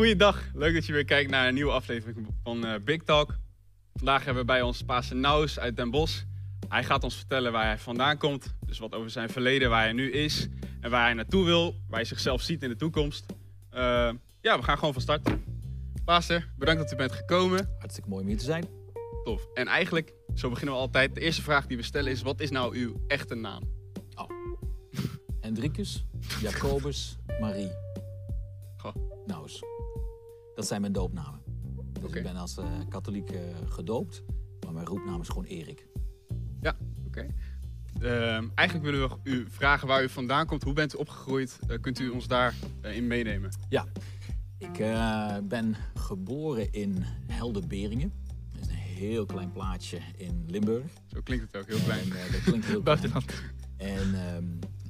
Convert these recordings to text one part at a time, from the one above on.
Goeiedag, leuk dat je weer kijkt naar een nieuwe aflevering van eh, Big Talk. Vandaag hebben we bij ons Pastor Naus uit Den Bosch. Hij gaat ons vertellen waar hij vandaan komt, dus wat over zijn verleden, waar hij nu is en waar hij naartoe wil, waar hij zichzelf ziet in de toekomst. Eh, ja, we gaan gewoon van start. Pastor, bedankt dat u bent gekomen. Hartstikke mooi om hier te zijn. Tof. En eigenlijk, zo beginnen we altijd. De eerste vraag die we stellen is: wat is nou uw echte naam? Hendrikus, Jacobus, Marie. Goh. Nouws. Dat zijn mijn doopnamen. Dus ik ben als eh, katholiek eh, gedoopt, maar mijn roepnaam is gewoon Erik. Ja, oké. Ehm, eigenlijk willen we u vragen waar u vandaan komt. Hoe bent u opgegroeid? Eh, kunt u ons daarin in meenemen? Ja, ik ben geboren in Helderberingen. Dat is een heel klein plaatsje in Limburg. Zo klinkt het ook heel klein. En, dat klinkt heel. Buitenland. En ehm,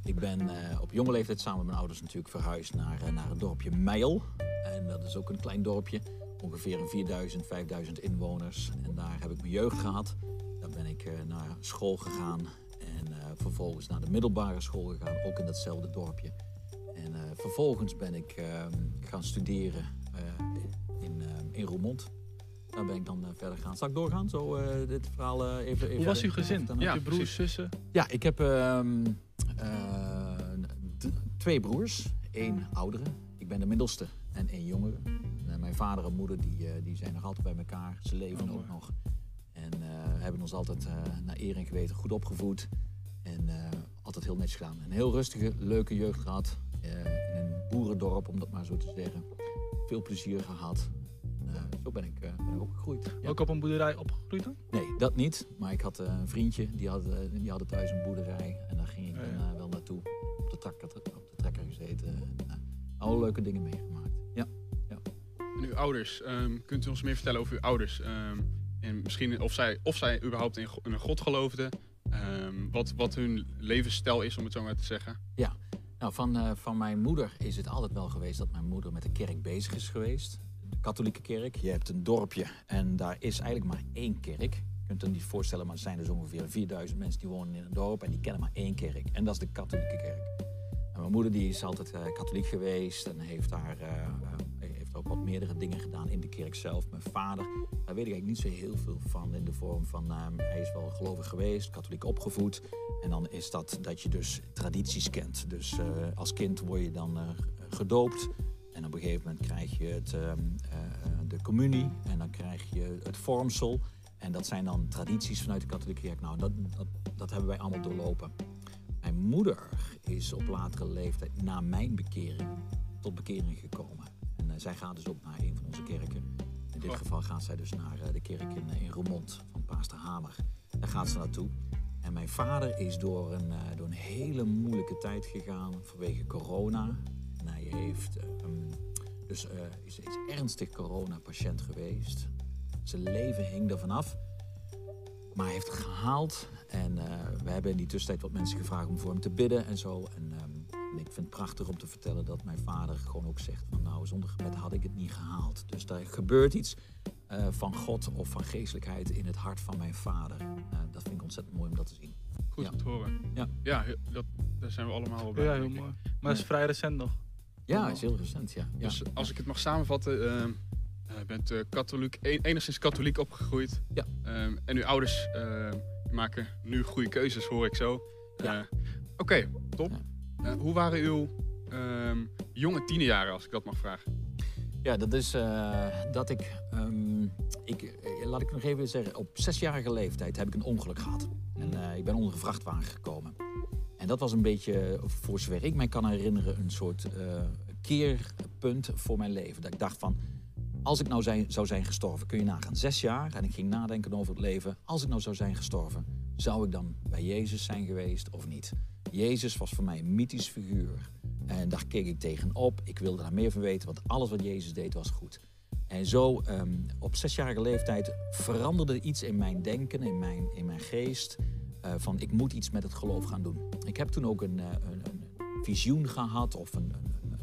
ik ben eh, op jonge leeftijd samen met mijn ouders natuurlijk verhuisd naar, eh, naar het dorpje Meijel. En dat is ook een klein dorpje, ongeveer een 4000, 5000 inwoners. En daar heb ik mijn jeugd gehad. Daar ben ik eh, naar school gegaan en vervolgens naar de middelbare school gegaan, ook in datzelfde dorpje. En vervolgens ben ik ehm, gaan studeren in, ehm, in Roermond. Daar ben ik dan verder gaan. Zal ik doorgaan? Zo dit verhaal even, even. Hoe was uw gezin? Ja, uw broers, zussen? ja, ik heb ehm, eh, twee broers, één oudere. Ik ben de middelste en één jongere. En, eh, mijn vader en moeder die, eh, die zijn nog altijd bij elkaar. Ze leven Oh, ook nog. En eh, hebben ons altijd naar eer en geweten goed opgevoed. En altijd heel netjes gedaan. Een heel rustige, leuke jeugd gehad. eh, in een boerendorp, om dat maar zo te zeggen. Veel plezier gehad. Eh, zo ben ik, eh, ben ik opgegroeid. Ja. Ook op een boerderij opgegroeid dan? Nee, dat niet. Maar ik had een vriendje, die had, die had thuis een boerderij. En daar ging ik Ja, dan ja. wel naartoe. Op de, trekker, alle leuke dingen meegemaakt. Ja. En uw ouders, ehm, kunt u ons meer vertellen over uw ouders? Ehm, en misschien of zij, of zij überhaupt in, een God geloofden. Ehm, wat, wat hun levensstijl is, om het zo maar te zeggen. Nou, van, eh, van mijn moeder is het altijd wel geweest dat mijn moeder met de kerk bezig is geweest. De katholieke kerk. Je hebt een dorpje en daar is eigenlijk maar één kerk. Je kunt het niet voorstellen, maar er zijn dus ongeveer 4000 mensen die wonen in een dorp en die kennen maar één kerk. En dat is de katholieke kerk. Mijn moeder die is altijd eh, katholiek geweest en heeft daar eh, eh, heeft ook wat meerdere dingen gedaan in de kerk zelf. Mijn vader, daar weet ik eigenlijk niet zo heel veel van in de vorm van eh, hij is wel gelovig geweest, katholiek opgevoed. En dan is dat dat je dus tradities kent. Dus als kind word je dan gedoopt. En op een gegeven moment krijg je het, ehm, eh, eh, de communie en dan krijg je het vormsel. En dat zijn dan tradities vanuit de katholieke kerk. Nou, dat, dat hebben wij allemaal doorlopen. Mijn moeder is op latere leeftijd, na mijn bekering, tot bekering gekomen. En eh, zij gaat dus ook naar een van onze kerken. In dit Oh. geval gaat zij dus naar eh, de kerk in, eh, in Roermond van Paaster Hamer. Daar gaat ze naartoe. En mijn vader is door een, door een hele moeilijke tijd gegaan vanwege corona. En hij heeft, dus, is, is ernstig corona-patiënt geweest. Zijn leven hing er vanaf. Maar hij heeft het gehaald. En eh, we hebben in die tussentijd wat mensen gevraagd om voor hem te bidden en zo. En, ehm, en ik vind het prachtig om te vertellen dat mijn vader gewoon ook zegt van nou, zonder gebed had ik het niet gehaald. Dus daar gebeurt iets eh, van God of van geestelijkheid in het hart van mijn vader. Eh, dat vind ik ontzettend mooi om dat te zien. Goed Ja. om te horen. Ja. Ja, dat, daar zijn we allemaal wel bij. Ja, heel mooi. Maar het is vrij recent nog. Ja, is heel recent, ja. ja. Dus als ik het mag samenvatten, ehm eh, bent eh, katholiek, e- enigszins katholiek opgegroeid. Ja. Ehm, en uw ouders ehm, maken nu goede keuzes, hoor ik zo. Ja. Eh, Oké, top. Eh, hoe waren uw ehm, jonge tienerjaren, als ik dat mag vragen? Ja, dat is eh, dat ik, ehm, ik, laat ik nog even zeggen, op zesjarige leeftijd heb ik een ongeluk gehad. En ik ben onder een vrachtwagen gekomen. En dat was een beetje, voor zover ik mij kan herinneren, een soort keerpunt voor mijn leven. Dat ik dacht van, als ik nou zou zijn gestorven, kun je nagaan, zes jaar en ik ging nadenken over het leven. Als ik nou zou zijn gestorven, zou ik dan bij Jezus zijn geweest of niet? Jezus was voor mij een mythisch figuur. En daar keek ik tegenop. Ik wilde daar meer van weten, want alles wat Jezus deed was goed. En zo, ehm, op zesjarige leeftijd, veranderde iets in mijn denken, in mijn, in mijn geest. eh, van ik moet iets met het geloof gaan doen. Ik heb toen ook een, eh, een, visioen gehad of een-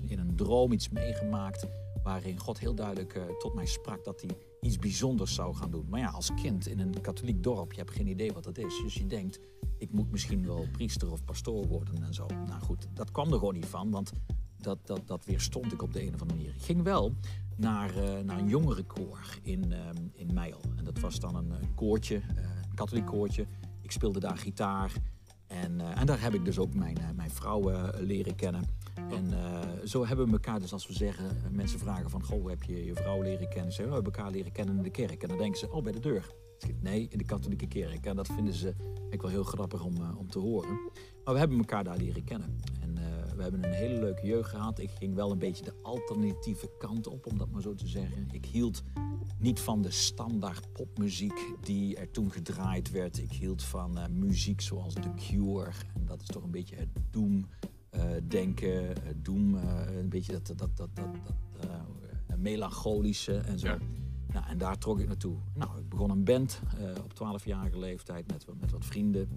in een droom iets meegemaakt. Waarin God heel duidelijk eh, tot mij sprak dat hij iets bijzonders zou gaan doen. Maar ja, als kind in een katholiek dorp, je hebt geen idee wat dat is. Dus je denkt, ik moet misschien wel priester of pastoor worden en zo. Nou goed, dat kwam er gewoon niet van, want dat, dat, dat weerstond ik op de een of andere manier. Ik ging wel naar, uh, naar een jongerenkoor in, uh, in Meijel. En dat was dan een, een koortje, een katholiek koortje. Ik speelde daar gitaar. En, en daar heb ik dus ook mijn, mijn vrouw leren kennen. En zo hebben we elkaar, dus als we zeggen, mensen vragen van, goh, heb je je vrouw leren kennen? Ze, hebben elkaar leren kennen in de kerk. En dan denken ze, oh, bij de deur. Nee, in de katholieke kerk. En dat vinden ze ik wel heel grappig om, uh, om te horen. Maar we hebben elkaar daar leren kennen. En we hebben een hele leuke jeugd gehad. Ik ging wel een beetje de alternatieve kant op, om dat maar zo te zeggen. Ik hield niet van de standaard popmuziek die er toen gedraaid werd. Ik hield van muziek zoals The Cure. En dat is toch een beetje het doom denken. doom, een beetje dat, dat, dat, dat, dat melancholische en zo. Ja. Nou, en daar trok ik naartoe. Nou, ik begon een band op 12-jarige leeftijd met, met wat vrienden.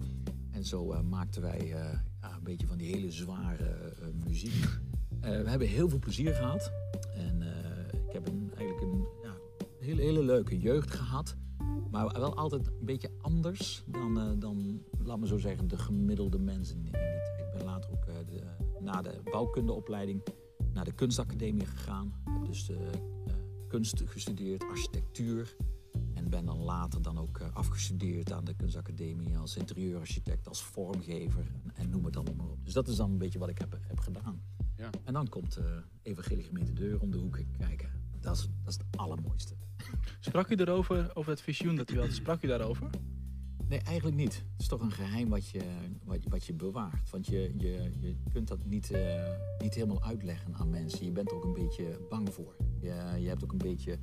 En zo maakten wij ja, een beetje van die hele zware muziek. we hebben heel veel plezier gehad. En ik heb een, eigenlijk een ja, hele, hele leuke jeugd gehad. Maar wel altijd een beetje anders dan, dan laat me zo zeggen, de gemiddelde mensen in die tijd. Ik ben later ook na de bouwkundeopleiding naar de kunstacademie gegaan. Dus de kunst gestudeerd, architectuur. En ben dan later dan ook eh, afgestudeerd aan de kunstacademie als interieurarchitect, als vormgever en, en noem het allemaal maar op. Dus dat is dan een beetje wat ik heb, heb gedaan. Ja. En dan komt uh, Evangelie Gemeente Deur om de hoek kijken. Dat is, dat is het allermooiste. Sprak u erover, over het visioen dat u had? Sprak u daarover? Nee, eigenlijk niet. Het is toch een geheim wat je, wat, wat je bewaart. Want je, je, je kunt dat niet, uh, niet helemaal uitleggen aan mensen. Je bent er ook een beetje bang voor. Je, je hebt ook een beetje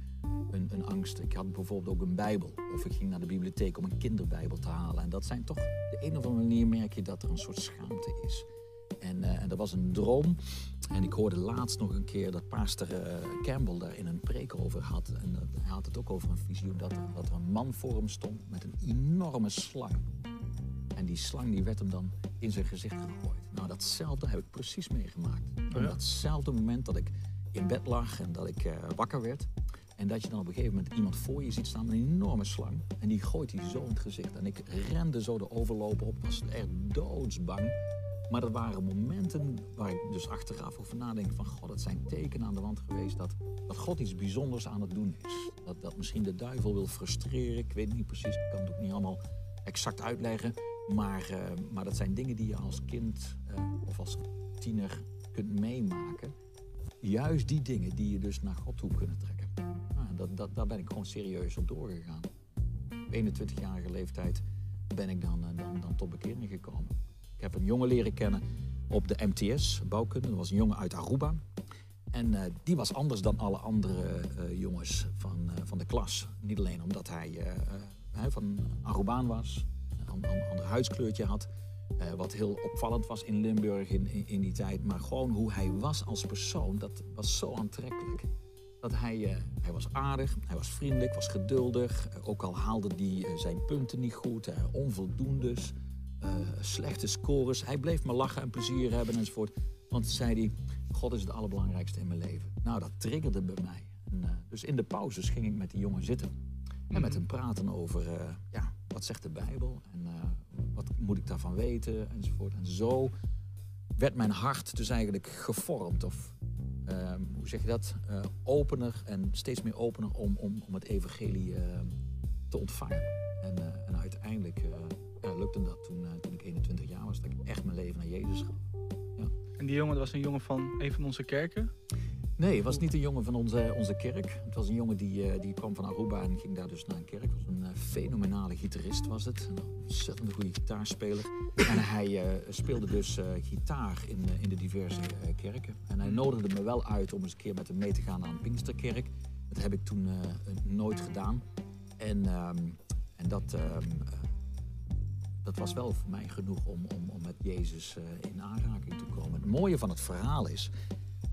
een, een angst. Ik had bijvoorbeeld ook een Bijbel. Of ik ging naar de bibliotheek om een kinderbijbel te halen. En dat zijn toch, de een of andere manier merk je dat er een soort schaamte is. En, uh, en dat was een droom. En ik hoorde laatst nog een keer dat pastor uh, Campbell daar in een preek over had. En dat, hij had het ook over een visioen dat er, dat er een man voor hem stond met een enorme slang. En die slang die werd hem dan in zijn gezicht gegooid. Nou, datzelfde heb ik precies meegemaakt. Op datzelfde moment dat ik in bed lag en dat ik uh, wakker werd. En dat je dan op een gegeven moment iemand voor je ziet staan met een enorme slang. En die gooit die zo in het gezicht. En ik rende zo de overloper op, was echt doodsbang. Maar er waren momenten waar ik dus achteraf over nadenk van... God, dat zijn tekenen aan de wand geweest dat, dat God iets bijzonders aan het doen is. Dat, dat misschien de duivel wil frustreren. Ik weet niet precies, ik kan het ook niet allemaal exact uitleggen. Maar, uh, maar dat zijn dingen die je als kind uh, of als tiener kunt meemaken. Juist die dingen die je dus naar God toe kunnen trekken. Nou, dat, dat, daar ben ik gewoon serieus op doorgegaan. Op 21-jarige leeftijd ben ik dan, uh, dan, dan tot bekering gekomen. Ik heb een jongen leren kennen op de MTS, bouwkunde. Dat was een jongen uit Aruba. En uh, die was anders dan alle andere uh, jongens van, uh, van de klas. Niet alleen omdat hij van Arubaan was, een ander huidskleurtje had. wat heel opvallend was in Limburg in, in, in, die tijd. Maar gewoon hoe hij was als persoon, dat was zo aantrekkelijk. Dat hij, hij was aardig, hij was vriendelijk, was geduldig. ook al haalde hij zijn punten niet goed, onvoldoendes. Uh, slechte scores. Hij bleef maar lachen en plezier hebben enzovoort. Want zei hij, God is het allerbelangrijkste in mijn leven. Nou, dat triggerde bij mij. En, uh, dus in de pauzes ging ik met die jongen zitten. En met mhm. hem praten over, uh, ja, wat zegt de Bijbel? En wat moet ik daarvan weten? Enzovoort. En zo werd mijn hart dus eigenlijk gevormd. Of ehm, hoe zeg je dat? opener en steeds meer opener om, om, om het evangelie te ontvangen. En, en uiteindelijk lukte dat toen, uh, toen ik 21 jaar was, dat ik echt mijn leven naar Jezus gaf. Ja. En die jongen was een jongen van een van onze kerken? Nee, het was niet een jongen van onze, onze kerk. Het was een jongen die, uh, die kwam van Aruba en ging daar dus naar een kerk. Het was een uh, fenomenale gitarist was het. Een ontzettend goede gitaarspeler. En hij speelde dus gitaar in, in de diverse kerken. En hij nodigde me wel uit om eens een keer met hem mee te gaan naar een Pinksterkerk. Dat heb ik toen nooit gedaan. En, ehm, en dat ehm, dat was wel voor mij genoeg om, om, om met Jezus uh, in aanraking te komen. Het mooie van het verhaal is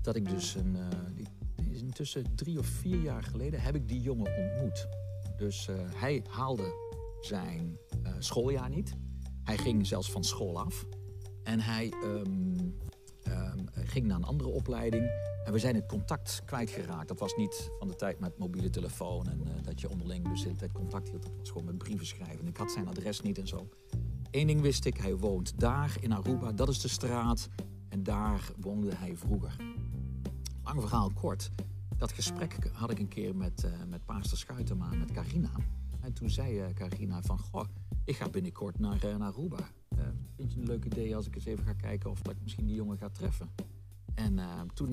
dat ik dus een, uh, intussen drie of vier jaar geleden heb ik die jongen ontmoet. Dus uh, hij haalde zijn schooljaar niet. Hij ging zelfs van school af. En hij um, um, ging naar een andere opleiding. En we zijn het contact kwijtgeraakt. Dat was niet van de tijd met mobiele telefoon en dat je onderling dus de tijd contact hield. Dat was gewoon met brieven schrijven. Ik had zijn adres niet en zo. Eén ding wist ik, hij woont daar in Aruba, dat is de straat. En daar woonde hij vroeger. Lang verhaal kort. dat gesprek had ik een keer met, uh, met Paaster Schuitema, met Carina. En toen zei uh, Carina van, goh, ik ga binnenkort naar, uh, naar Aruba. vind je een leuk idee als ik eens even ga kijken of dat ik misschien die jongen ga treffen? En toen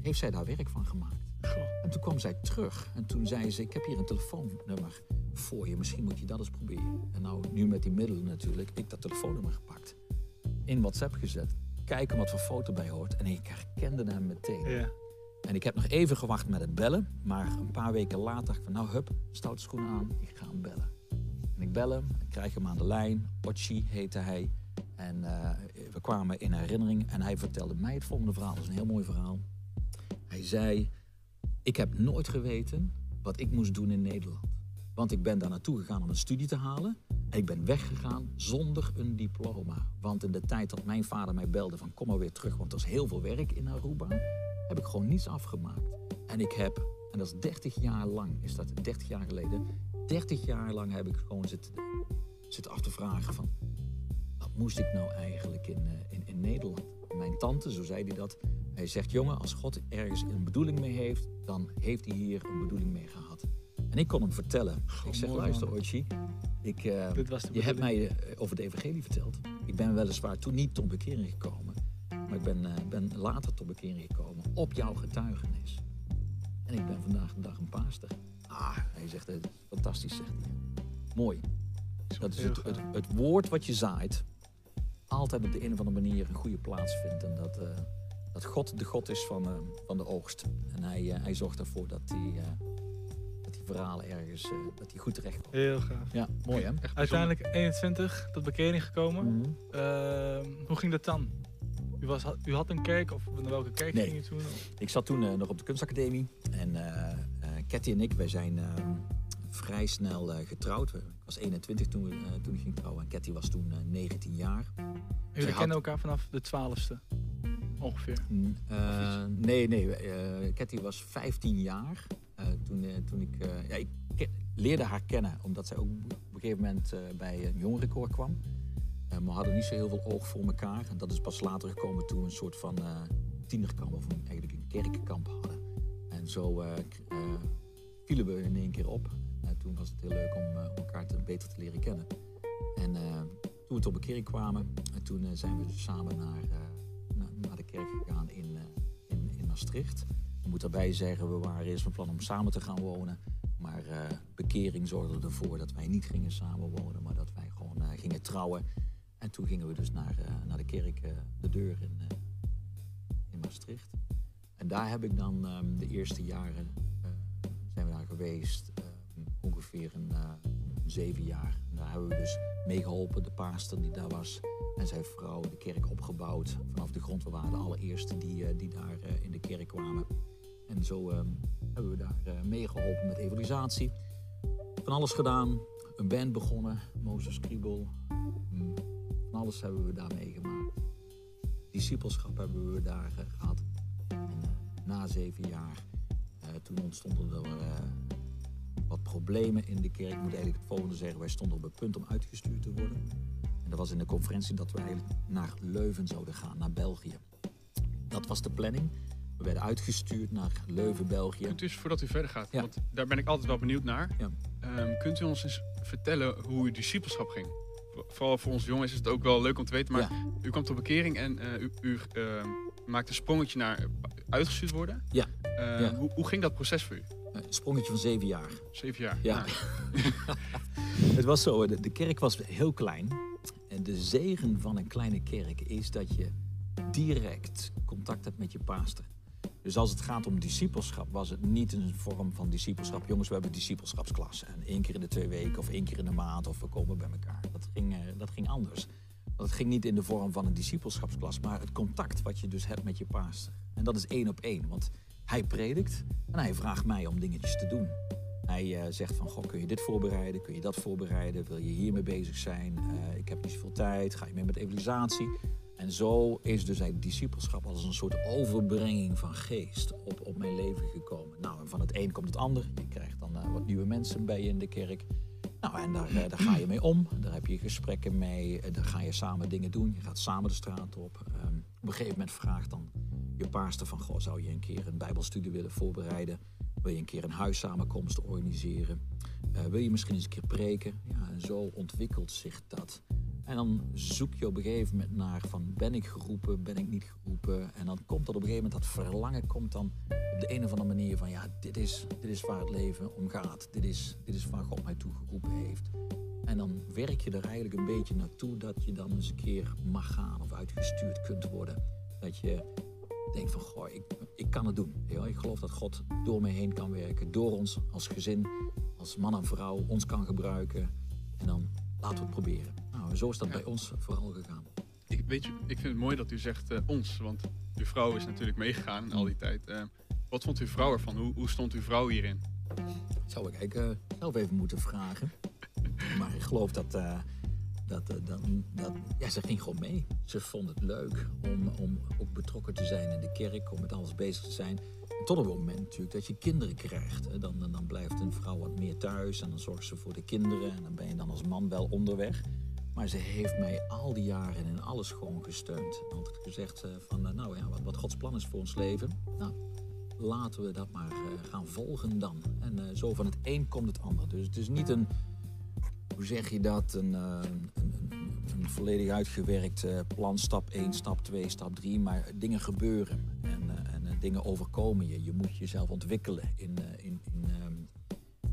heeft zij daar werk van gemaakt. Goh. En toen kwam zij terug en toen zei ze, ik heb hier een telefoonnummer voor je. Misschien moet je dat eens proberen. En nou, nu met die middelen natuurlijk, ik dat telefoonnummer gepakt. In WhatsApp gezet. Kijken wat voor foto bij hoort. En ik herkende hem meteen. Ja. En ik heb nog even gewacht met het bellen. Maar een paar weken later dacht ik van nou hup, stoute schoenen aan. Ik ga hem bellen. En ik bel hem, ik krijg hem aan de lijn. Ochi heette hij. En uh, we kwamen in herinnering en hij vertelde mij het volgende verhaal. Dat is een heel mooi verhaal. Hij zei, ik heb nooit geweten wat ik moest doen in Nederland. Want ik ben daar naartoe gegaan om een studie te halen. En ik ben weggegaan zonder een diploma. Want in de tijd dat mijn vader mij belde van kom maar weer terug, want er is heel veel werk in Aruba, heb ik gewoon niets afgemaakt. En ik heb, en dat is 30 jaar lang, is dat 30 jaar geleden, 30 jaar lang heb ik gewoon zitten, zitten af te vragen van wat moest ik nou eigenlijk in, uh, in, in Nederland? Mijn tante, zo zei hij dat, hij zegt jongen, als God ergens een bedoeling mee heeft, dan heeft hij hier een bedoeling mee gehad. En ik kon hem vertellen. ik zeg, luister Ochi, ik, uh, je hebt mij uh, over de evangelie verteld. Ik ben weliswaar toen niet tot bekering gekomen. Maar ik ben, uh, ben later tot bekering gekomen op jouw getuigenis. En ik ben vandaag de dag een paaster. Ah, hij zegt, fantastisch, zegt hij. Mooi. Dat is het, het, het, woord wat je zaait, altijd op de een of andere manier een goede plaats vindt. En dat, dat God de God is van, van de oogst. En hij, hij zorgt ervoor dat hij verhalen ergens, uh, dat die goed terecht komt. Heel gaaf. Ja, mooi hè? Uiteindelijk 21 tot bekering gekomen. Mm -hmm. uh, hoe ging dat dan? U, was, u had een kerk of naar welke kerk nee. ging je toen? Ik zat toen uh, nog op de kunstacademie en Ketty en ik, wij zijn ehm, vrij snel getrouwd. Ik was 21 toen, we, toen ik ging trouwen en Ketty was toen 19 jaar. Jullie kennen elkaar vanaf de 12ste? Ongeveer? Nee, nee. Ketty was 15 jaar. Toen, uh, toen ik, uh, ja, ik leerde haar kennen, omdat zij ook op een gegeven moment bij een jongerenkoor kwam. maar we hadden niet zo heel veel oog voor elkaar. En dat is pas later gekomen toen we een soort van tienerkamp, of een, eigenlijk een kerkenkamp hadden. En zo vielen we in één keer op. toen was het heel leuk om, elkaar te, beter te leren kennen. En toen we tot bekering kwamen, toen zijn we samen naar, naar, naar, de kerk gegaan in, in, in Maastricht. Ik moet daarbij zeggen, we waren eerst van plan om samen te gaan wonen. Maar uh, bekering zorgde ervoor dat wij niet gingen samenwonen, maar dat wij gewoon uh, gingen trouwen. En toen gingen we dus naar, uh, naar de kerk, de deur in, in Maastricht. En daar heb ik dan um, de eerste jaren, zijn we daar geweest, ongeveer een, zeven jaar. Daar hebben we dus meegeholpen, de paaster die daar was en zijn vrouw, de kerk opgebouwd vanaf de grond. We waren de allereerste die, die daar in de kerk kwamen. En zo uh, hebben we daar uh, meegeholpen met evangelisatie. Van alles gedaan. Een band begonnen. Mozes Kriebel. Mm, van alles hebben we daar meegemaakt. Discipelschap hebben we daar uh, gehad. En na zeven jaar, toen ontstonden er wat problemen in de kerk. Ik moet eigenlijk het volgende zeggen. Wij stonden op het punt om uitgestuurd te worden. En dat was in de conferentie dat we eigenlijk naar Leuven zouden gaan, naar België. Dat was de planning. We werden uitgestuurd naar Leuven, België. U eens, voordat u verder gaat, Ja. want daar ben ik altijd wel benieuwd naar. Ja. Ehm, kunt u ons eens vertellen hoe uw discipelschap ging? Voor- Vooral voor ons jongens is het ook wel leuk om te weten, maar Ja. u kwam tot bekering en eh, u, u ehm, maakte een sprongetje naar uitgestuurd worden. Ja. Ehm. Hoe, hoe ging dat proces voor u? Een sprongetje van zeven jaar. Zeven jaar. Ja. Nou, Het was zo, de, de kerk was heel klein. En de zegen van een kleine kerk is dat je direct contact hebt met je paaster. Dus als het gaat om discipelschap, was het niet een vorm van discipelschap. Jongens, we hebben discipelschapsklas. En één keer in de twee weken of één keer in de maand of we komen bij elkaar. Dat ging, eh, dat ging anders. Het ging niet in de vorm van een discipelschapsklas, maar het contact wat je dus hebt met je paaster. En dat is één op één, want hij predikt en hij vraagt mij om dingetjes te doen. Hij eh, zegt van, goh, kun je dit voorbereiden? Kun je dat voorbereiden? Wil je hiermee bezig zijn? Eh, ik heb niet zoveel tijd. Ga je mee met evangelisatie? En zo is dus het discipelschap als een soort overbrenging van geest op, op mijn leven gekomen. Nou, en van het een komt het ander. Je krijgt dan eh, wat nieuwe mensen bij je in de kerk. Nou, en daar, eh, daar ga je mee om. Daar heb je gesprekken mee. Eh, Daar ga je samen dingen doen. Je gaat samen de straat op. Ehm, op een gegeven moment vraagt dan je paarster van, goh, zou je een keer een bijbelstudie willen voorbereiden? Wil je een keer een huissamenkomst organiseren? Wil je misschien eens een keer preken? Ja, en zo ontwikkelt zich dat. En dan zoek je op een gegeven moment naar van ben ik geroepen, ben ik niet geroepen. En dan komt dat op een gegeven moment, dat verlangen komt dan op de een of andere manier van ja, dit is, dit is waar het leven om gaat. Dit is, dit is waar God mij toe geroepen heeft. En dan werk je er eigenlijk een beetje naartoe dat je dan eens een keer mag gaan of uitgestuurd kunt worden. Dat je denkt van goh, ik, ik kan het doen. Ik geloof dat God door mij heen kan werken, door ons als gezin, als man en vrouw ons kan gebruiken. En dan laten we het proberen. Nou, zo is dat Ja. bij ons vooral gegaan. Ik, weet je, ik vind het mooi dat u zegt eh, ons, want uw vrouw is natuurlijk meegegaan in al die tijd. Eh, wat vond uw vrouw ervan? Hoe, hoe stond uw vrouw hierin? Zou ik eigenlijk eh, zelf even moeten vragen. Maar ik geloof dat, eh, dat, dat, dat ja, ze ging gewoon mee. Ze vond het leuk om, om ook betrokken te zijn in de kerk, om met alles bezig te zijn. Tot op het moment natuurlijk dat je kinderen krijgt. Dan, dan blijft een vrouw wat meer thuis en dan zorgt ze voor de kinderen. En dan ben je dan als man wel onderweg. Maar ze heeft mij al die jaren in alles gewoon gesteund. Altijd gezegd eh, van, eh, nou ja, wat, wat Gods plan is voor ons leven. Nou, laten we dat maar eh, gaan volgen dan. En zo van het een komt het ander. Dus het is niet een, hoe zeg je dat, een, een, een, volledig uitgewerkt plan, stap 1, stap 2, stap 3. Maar dingen gebeuren en, en dingen overkomen je. Je moet jezelf ontwikkelen in, eh, in, in, ehm,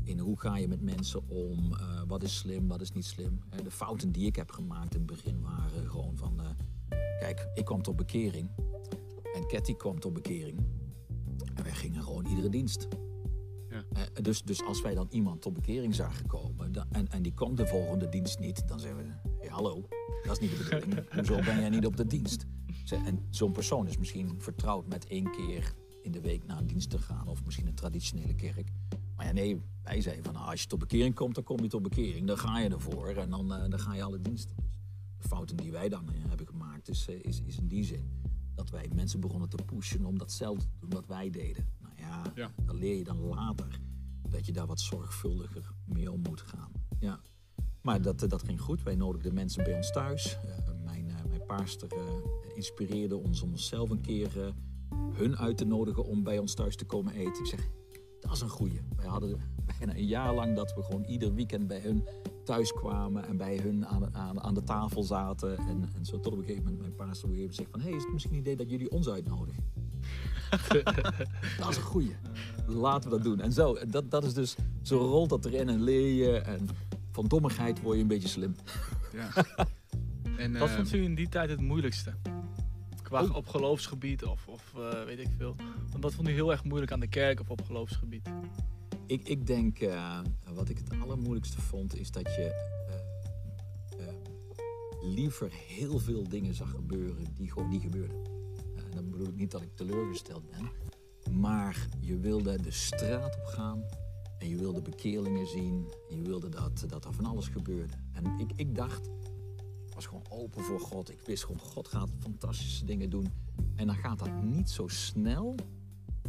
in hoe ga je met mensen om, eh, wat is slim, wat is niet slim. Eh, de fouten die ik heb gemaakt in het begin waren gewoon van, kijk, ik kwam tot bekering en Cathy kwam tot bekering. En wij gingen gewoon iedere dienst. Ja. Dus, dus als wij dan iemand tot bekering zagen komen dan- en, en die komt de volgende dienst niet, dan zeggen we, hey, hallo, dat is niet de bedoeling. Hoezo ben jij niet op de dienst? En zo'n persoon is misschien vertrouwd met één keer in de week naar een dienst te gaan, of misschien een traditionele kerk. Maar ja, nee, wij zeiden van nou, als je tot bekering komt, dan kom je tot bekering. Dan ga je ervoor en dan, eh, dan ga je alle diensten. Dus de fouten die wij dan eh, hebben gemaakt, is, eh, is, is in die zin dat wij mensen begonnen te pushen om datzelfde te doen wat wij deden. Nou ja, Ja. dan leer je dan later dat je daar wat zorgvuldiger mee om moet gaan. Ja. Maar dat, dat ging goed. Wij nodigden mensen bij ons thuis. Paarster eh, inspireerde ons om onszelf een keer eh, hun uit te nodigen om bij ons thuis te komen eten. Ik zeg, dat is een goeie. Wij hadden bijna een jaar lang dat we gewoon ieder weekend bij hun thuis kwamen en bij hun aan, aan, aan de tafel zaten. En, en zo tot op een gegeven moment mijn paarster op een gegeven moment zegt van... hé, hey, is het misschien een idee dat jullie ons uitnodigen? dat is een goeie. Laten we dat doen. En zo, dat, dat is dus, zo rolt dat erin en leer je. En van dommigheid word je een beetje slim. Ja. En, Wat vond u in die tijd het moeilijkste? Qua Oh. op geloofsgebied of, of eh, weet ik veel. Want wat vond u heel erg moeilijk aan de kerk of op geloofsgebied? Ik, ik denk, eh, wat ik het allermoeilijkste vond, is dat je eh, liever heel veel dingen zag gebeuren die gewoon niet gebeurden. Dan bedoel ik niet dat ik teleurgesteld ben, maar je wilde de straat op gaan en je wilde bekeerlingen zien. En je wilde dat, dat er van alles gebeurde. En ik, ik dacht, was gewoon open voor God. Ik wist gewoon, God gaat fantastische dingen doen. En dan gaat dat niet zo snel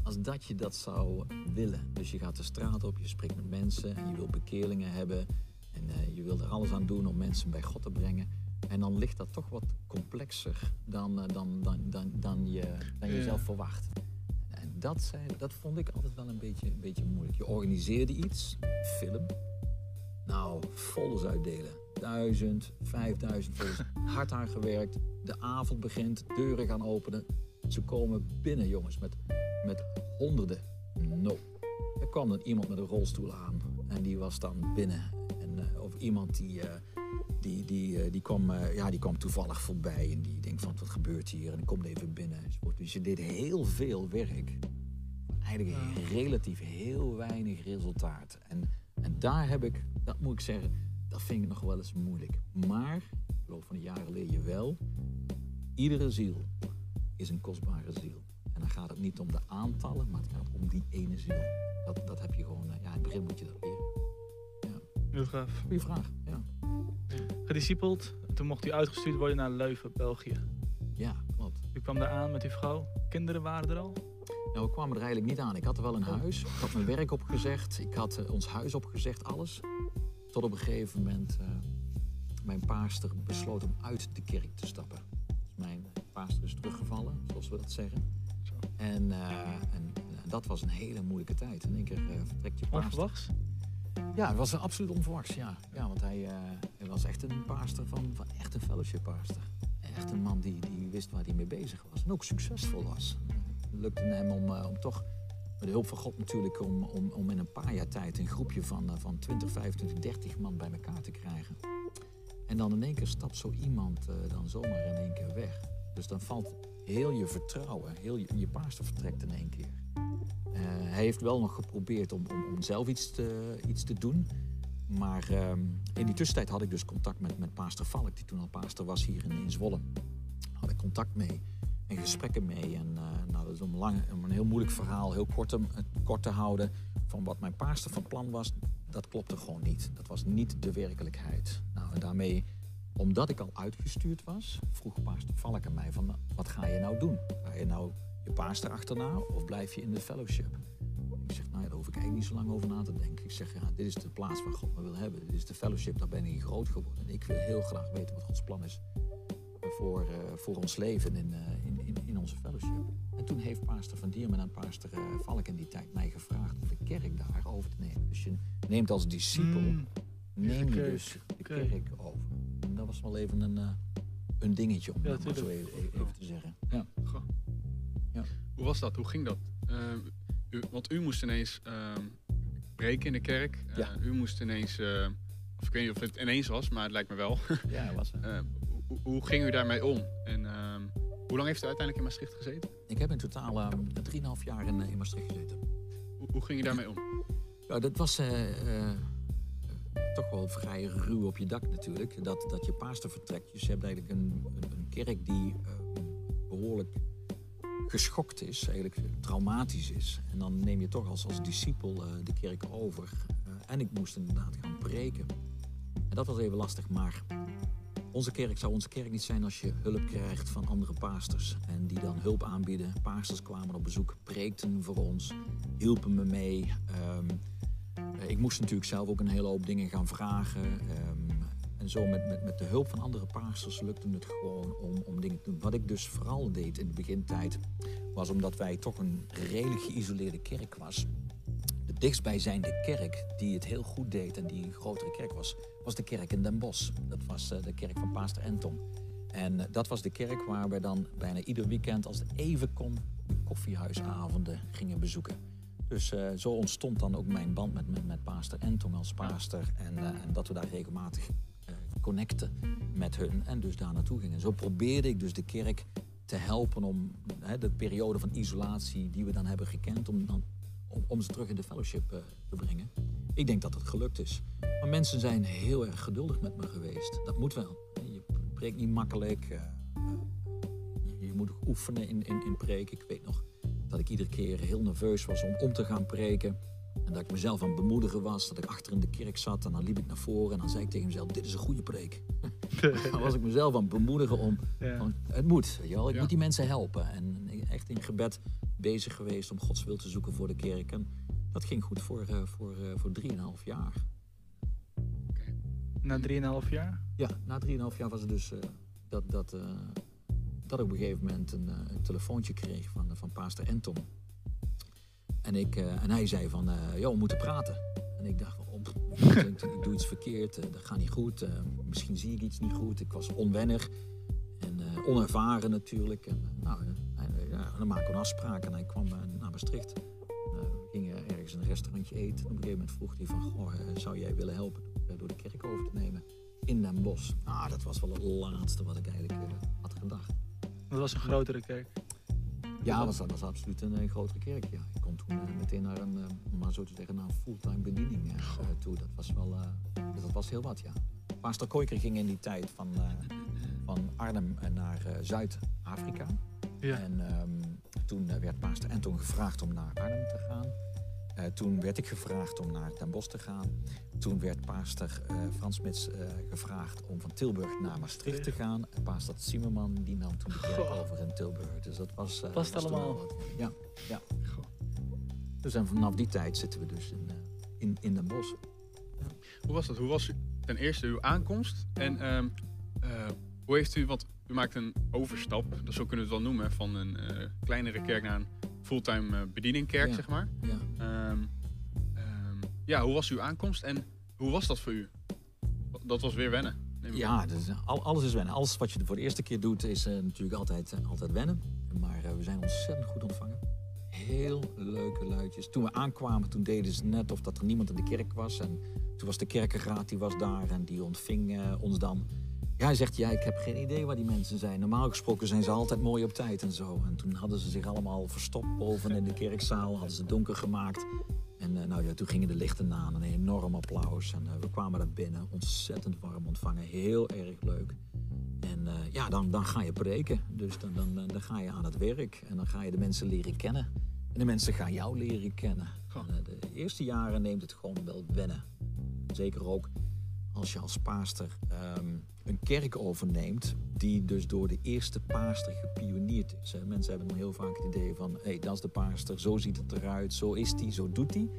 als dat je dat zou willen. Dus je gaat de straat op, je spreekt met mensen en je wil bekeerlingen hebben. En eh, je wil er alles aan doen om mensen bij God te brengen. En dan ligt dat toch wat complexer dan, eh, dan, dan, dan, dan, je, dan je Ja. zelf verwacht. En dat, zei, dat vond ik altijd wel een beetje, een beetje moeilijk. Je organiseerde iets, film. Nou, folders uitdelen. Duizend, vijfduizend folders. Hard aan gewerkt. De avond begint, deuren gaan openen. Ze komen binnen, jongens, met, met honderden. No. Er kwam dan iemand met een rolstoel aan en die was dan binnen. En, eh, of iemand die, eh, die, die, eh, die, kwam, ja, die kwam toevallig voorbij en die denkt van wat gebeurt hier en komt even binnen. Dus je deed heel veel werk. Eigenlijk relatief heel weinig resultaat. En, en daar heb ik, dat moet ik zeggen, dat vind ik nog wel eens moeilijk. Maar, in de loop van de jaren leer je wel, iedere ziel is een kostbare ziel. En dan gaat het niet om de aantallen, maar het gaat om die ene ziel. Dat, dat heb je gewoon, eh, ja, in het begin moet je dat leren. Heel gaaf. Goeie vraag, ja. Gediscipeld, toen mocht u uitgestuurd worden naar Leuven, België. Ja, klopt. U kwam daar aan met uw vrouw. Kinderen waren er al? Nou, we kwamen er eigenlijk niet aan. Ik had er wel een huis. Ik had mijn werk opgezegd. Ik had eh, ons huis opgezegd, alles. Tot op een gegeven moment eh, mijn paarster besloot om uit de kerk te stappen. Dus mijn paarster is teruggevallen, zoals we dat zeggen. En, eh, en dat was een hele moeilijke tijd. In één keer uh, vertrekt je paaster. Onverwachts? Ja, het was absoluut onverwachts, ja. ja want hij, uh, hij was echt een paaster van, van echt een fellowship paaster. Echt een man die, die wist waar hij mee bezig was. En ook succesvol was. Het lukte hem om, om toch met de hulp van God natuurlijk, om, om, om in een paar jaar tijd een groepje van, van 20, 25, 30 man bij elkaar te krijgen. En dan in één keer stapt zo iemand uh, dan zomaar in één keer weg. Dus dan valt heel je vertrouwen, heel je, je paaster vertrekt in één keer. Uh, hij heeft wel nog geprobeerd om, om, om zelf iets te, iets te doen. Maar uh, in die tussentijd had ik dus contact met, met paaster Valk, die toen al paaster was hier in, in Zwolle. Had ik contact mee en gesprekken mee. En om, lang, een heel moeilijk verhaal heel kort te, kort te houden. Van wat mijn paaster van plan was, dat klopte gewoon niet. Dat was niet de werkelijkheid. Nou, en daarmee, omdat ik al uitgestuurd was, vroeg paaster Valk aan mij van, wat ga je nou doen? Ga je nou je paaster achterna of blijf je in de fellowship? Ik zeg, nou ja, daar hoef ik eigenlijk niet zo lang over na te denken. Ik zeg, ja, dit is de plaats waar God me wil hebben. Dit is de fellowship, daar ben ik groot geworden. En ik wil heel graag weten wat Gods plan is voor, uh, voor ons leven in, uh, heeft paaster Van Diermen en paaster uh, Valk in die tijd mij gevraagd om de kerk daar over te nemen. Dus je neemt als discipel, mm, neem je dus de kerk over. En dat was wel even een, een dingetje om ja, dat zo even, even, te zeggen. Ja. ja. Hoe was dat? Hoe ging dat? U, want u moest ineens ehm, breken in de kerk. Ja. U moest ineens, of ik weet niet of het ineens was, maar het lijkt me wel. Ja, was het hoe, hoe ging u daarmee om? En uh, hoe lang heeft u uiteindelijk in Maastricht gezeten? Ik heb in totaal uh, ehm, 3,5 jaar in, uh, in, Maastricht gezeten. Hoe, hoe, ging je daarmee om? Ja, dat was eh, eh, toch wel vrij ruw op je dak natuurlijk. Dat, dat je paaster vertrekt. Dus je hebt eigenlijk een, een, een kerk die behoorlijk geschokt is, eigenlijk traumatisch is. En dan neem je toch als, als discipel de kerk over. en ik moest inderdaad gaan preken. En dat was even lastig, maar onze kerk zou onze kerk niet zijn als je hulp krijgt van andere paasters. En die dan hulp aanbieden. Paasters kwamen op bezoek, preekten voor ons, hielpen me mee. Um, ik moest natuurlijk zelf ook een hele hoop dingen gaan vragen. Um, en zo met, met, met de hulp van andere paasters lukte het gewoon om, om dingen te doen. Wat ik dus vooral deed in de begintijd, was omdat wij toch een redelijk geïsoleerde kerk was dichtstbijzijnde kerk die het heel goed deed en die een grotere kerk was, was de kerk in Den Bosch. Dat was uh, de kerk van Paaster Enton. En uh, dat was de kerk waar we dan bijna ieder weekend, als het even kon, koffiehuisavonden gingen bezoeken. Dus uh, zo ontstond dan ook mijn band met, met, met Paaster Enton als paaster. En, en dat we daar regelmatig connecten met hun en dus daar naartoe gingen. Zo probeerde ik dus de kerk te helpen om de periode van isolatie die we dan hebben gekend, om dan om, om ze terug in de fellowship uh, te brengen. Ik denk dat het gelukt is. Maar mensen zijn heel erg geduldig met me geweest. Dat moet wel. Je preekt niet makkelijk. Uh, je, je, moet oefenen in, in, in preken. Ik weet nog dat ik iedere keer heel nerveus was om om te gaan preken. En dat ik mezelf aan het bemoedigen was. Dat ik achter in de kerk zat en dan liep ik naar voren. En dan zei ik tegen mezelf, dit is een goede preek. dan was ik mezelf aan het bemoedigen om, ja. van, het moet. Weet je wel? Ik ja. moet die mensen helpen. En echt in gebed bezig geweest om Gods wil te zoeken voor de kerk. En dat ging goed voor, uh, voor, uh, voor 3,5 jaar. Okay. Na 3,5 jaar? Ja, na 3,5 jaar was het dus uh, dat, dat, dat ik op een gegeven moment een, een telefoontje kreeg van, van Pastor Entom. En, ik, en hij zei van, joh, we moeten praten. En ik dacht, oh, ik, ik doe iets verkeerd, dat gaat niet goed. misschien zie ik iets niet goed. Ik was onwennig en onervaren natuurlijk. En, nou, ja, dan maken we een afspraak en hij kwam naar Maastricht. Uh, we gingen ergens een restaurantje eten. Op een gegeven moment vroeg hij van, goh, uh, zou jij willen helpen door de kerk over te nemen in Den Bosch? Nou, dat was wel het laatste wat ik eigenlijk had gedacht. Dat was een grotere kerk? Ja, dat was, was absoluut een, een, grotere kerk. Ja. Ik kon toen meteen naar een, maar zo te zeggen, naar een fulltime bediening toe. Dat was wel, dat was heel wat, ja. Pastor Koiker ging in die tijd van, van Arnhem naar Zuid-Afrika. Ja. En um, toen werd Paaster Anton gevraagd om naar Arnhem te gaan. Uh, toen werd ik gevraagd om naar Den Bosch te gaan. Toen werd paaster uh, Frans Mits uh, gevraagd om van Tilburg naar Maastricht te gaan. En paaster Zimmerman die nam toen de kerk over in Tilburg. Dus dat was... Past was allemaal. Ja, ja. Dus en vanaf die tijd zitten we dus in, in, in Den Bosch. Ja. Hoe was dat? Hoe was ten eerste uw aankomst? En um, hoe heeft u... Want u maakt een overstap, dat zo kunnen we het wel noemen, van een eh, kleinere kerk naar een fulltime uh, bedieningkerk, Ja. zeg maar. Ja. Ehm, ehm, ja, hoe was uw aankomst en hoe was dat voor u? Dat was weer wennen. Ja, dus, al, alles is wennen. Alles wat je voor de eerste keer doet is eh, natuurlijk altijd, eh, altijd wennen. Maar eh, we zijn ontzettend goed ontvangen. Heel leuke luidjes. Toen we aankwamen, toen deden ze net of dat er niemand in de kerk was. En toen was de kerkenraad, die was daar en die ontving eh, ons dan. Ja, hij zegt, ja, ik heb geen idee waar die mensen zijn. Normaal gesproken zijn ze altijd mooi op tijd en zo. En toen hadden ze zich allemaal verstopt boven in de kerkzaal. Hadden ze donker gemaakt. En eh, nou ja, toen gingen de lichten aan. Een enorm applaus. En eh, we kwamen daar binnen. Ontzettend warm ontvangen. Heel erg leuk. En eh, ja, dan, dan ga je preken. Dus dan, dan, dan ga je aan het werk. En dan ga je de mensen leren kennen. En de mensen gaan jou leren kennen. En, de eerste jaren neemt het gewoon wel wennen. Zeker ook als je als paaster ehm, een kerk overneemt die dus door de eerste paaster gepioneerd is. Mensen hebben dan heel vaak het idee van, hé, hey, dat is de paaster, zo ziet het eruit, zo is die, zo doet die.